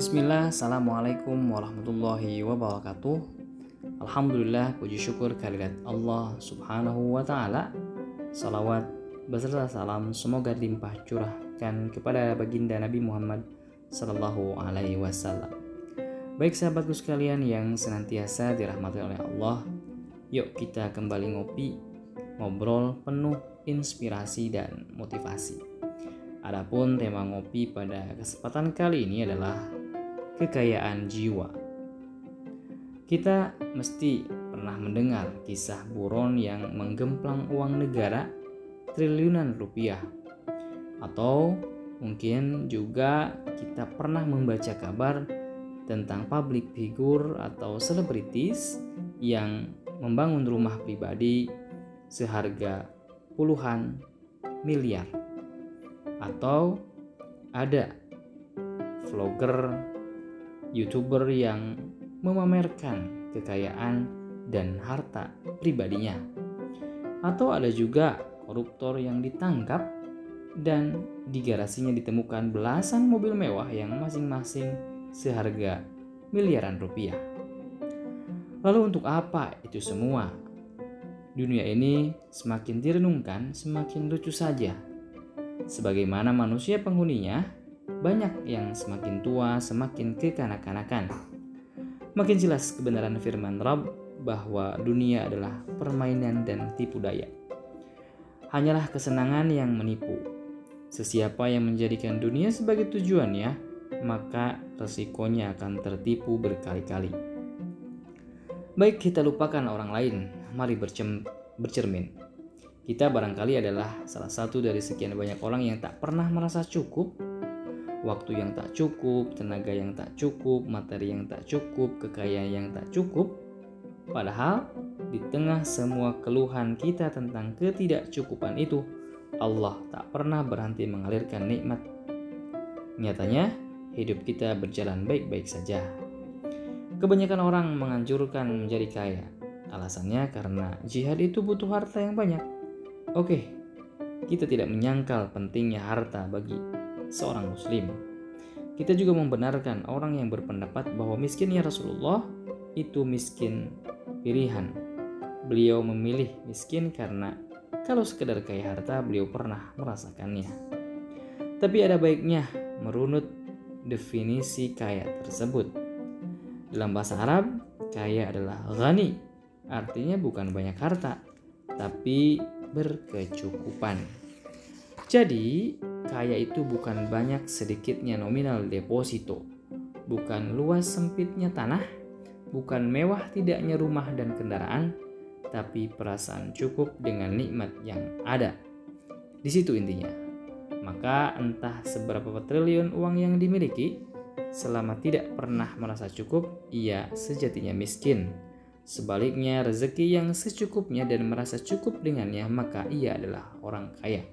Bismillah, Assalamualaikum warahmatullahi wabarakatuh. Alhamdulillah, puji syukur kehadirat Allah subhanahu wa ta'ala. Salawat beserta salam semoga limpah curahkan kepada baginda Nabi Muhammad Sallallahu alaihi wasallam. Baik sahabatku sekalian yang senantiasa dirahmati oleh Allah Yuk kita kembali ngopi, ngobrol penuh inspirasi dan motivasi. Adapun tema ngopi pada kesempatan kali ini adalah kekayaan jiwa. Kita mesti pernah mendengar kisah buron yang menggemplang uang negara triliunan rupiah. Atau mungkin juga kita pernah membaca kabar tentang public figure atau selebritis yang membangun rumah pribadi seharga puluhan miliar atau ada vlogger, youtuber yang memamerkan kekayaan dan harta pribadinya. Atau ada juga koruptor yang ditangkap dan di garasinya ditemukan belasan mobil mewah yang masing-masing seharga miliaran rupiah. Lalu untuk apa itu semua? Dunia ini semakin direnungkan semakin lucu saja Sebagaimana manusia penghuninya, banyak yang semakin tua semakin kekanak-kanakan. Makin jelas kebenaran firman Rabb bahwa dunia adalah permainan dan tipu daya. Hanyalah kesenangan yang menipu. Sesiapa yang menjadikan dunia sebagai tujuannya, maka resikonya akan tertipu berkali-kali. Baik kita lupakan orang lain, mari bercermin kita barangkali adalah salah satu dari sekian banyak orang yang tak pernah merasa cukup, waktu yang tak cukup, tenaga yang tak cukup, materi yang tak cukup, kekayaan yang tak cukup. Padahal di tengah semua keluhan kita tentang ketidakcukupan itu, Allah tak pernah berhenti mengalirkan nikmat. Nyatanya, hidup kita berjalan baik-baik saja. Kebanyakan orang menganjurkan menjadi kaya. Alasannya karena jihad itu butuh harta yang banyak. Oke, kita tidak menyangkal pentingnya harta bagi seorang muslim. Kita juga membenarkan orang yang berpendapat bahwa miskinnya Rasulullah itu miskin pilihan. Beliau memilih miskin karena kalau sekedar kaya harta beliau pernah merasakannya. Tapi ada baiknya merunut definisi kaya tersebut. Dalam bahasa Arab, kaya adalah ghani, artinya bukan banyak harta, tapi berkecukupan. Jadi, kaya itu bukan banyak sedikitnya nominal deposito, bukan luas sempitnya tanah, bukan mewah tidaknya rumah dan kendaraan, tapi perasaan cukup dengan nikmat yang ada. Di situ intinya. Maka entah seberapa triliun uang yang dimiliki, selama tidak pernah merasa cukup, ia sejatinya miskin Sebaliknya, rezeki yang secukupnya dan merasa cukup dengannya, maka ia adalah orang kaya.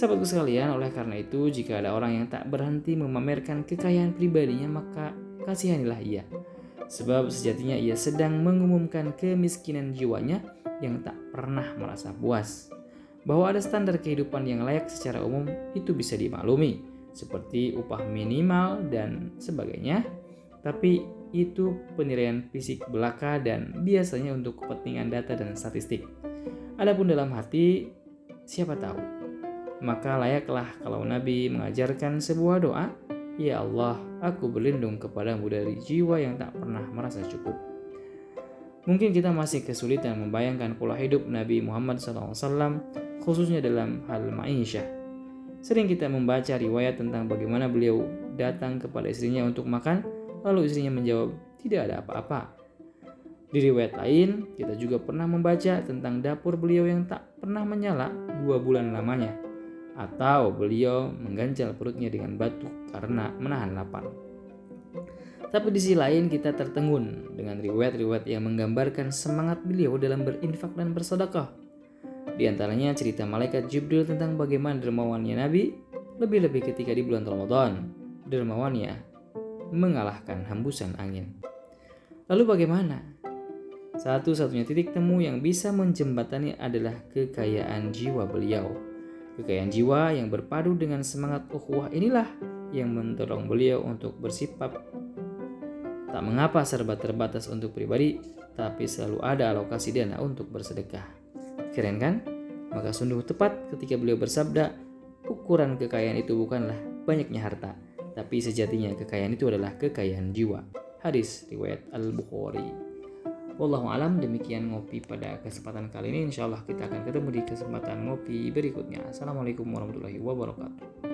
Sahabatku sekalian, oleh karena itu, jika ada orang yang tak berhenti memamerkan kekayaan pribadinya, maka kasihanilah ia. Sebab sejatinya ia sedang mengumumkan kemiskinan jiwanya yang tak pernah merasa puas. Bahwa ada standar kehidupan yang layak secara umum itu bisa dimaklumi, seperti upah minimal dan sebagainya. Tapi itu penilaian fisik belaka dan biasanya untuk kepentingan data dan statistik. Adapun dalam hati, siapa tahu. Maka layaklah kalau Nabi mengajarkan sebuah doa, Ya Allah, aku berlindung kepadamu dari jiwa yang tak pernah merasa cukup. Mungkin kita masih kesulitan membayangkan pola hidup Nabi Muhammad SAW khususnya dalam hal ma'isyah. Sering kita membaca riwayat tentang bagaimana beliau datang kepada istrinya untuk makan, Lalu istrinya menjawab, tidak ada apa-apa. Di riwayat lain, kita juga pernah membaca tentang dapur beliau yang tak pernah menyala dua bulan lamanya. Atau beliau mengganjal perutnya dengan batu karena menahan lapar. Tapi di sisi lain kita tertengun dengan riwayat-riwayat yang menggambarkan semangat beliau dalam berinfak dan bersedekah. Di antaranya cerita malaikat Jibril tentang bagaimana dermawannya Nabi, lebih-lebih ketika di bulan Ramadan. Dermawannya mengalahkan hembusan angin. Lalu bagaimana? Satu-satunya titik temu yang bisa menjembatani adalah kekayaan jiwa beliau. Kekayaan jiwa yang berpadu dengan semangat ukhuwah inilah yang mendorong beliau untuk bersifat tak mengapa serba terbatas untuk pribadi, tapi selalu ada alokasi dana untuk bersedekah. Keren kan? Maka sungguh tepat ketika beliau bersabda, ukuran kekayaan itu bukanlah banyaknya harta, tapi sejatinya kekayaan itu adalah kekayaan jiwa. Hadis riwayat Al-Bukhari. Wallahu alam demikian ngopi pada kesempatan kali ini. Insya Allah kita akan ketemu di kesempatan ngopi berikutnya. Assalamualaikum warahmatullahi wabarakatuh.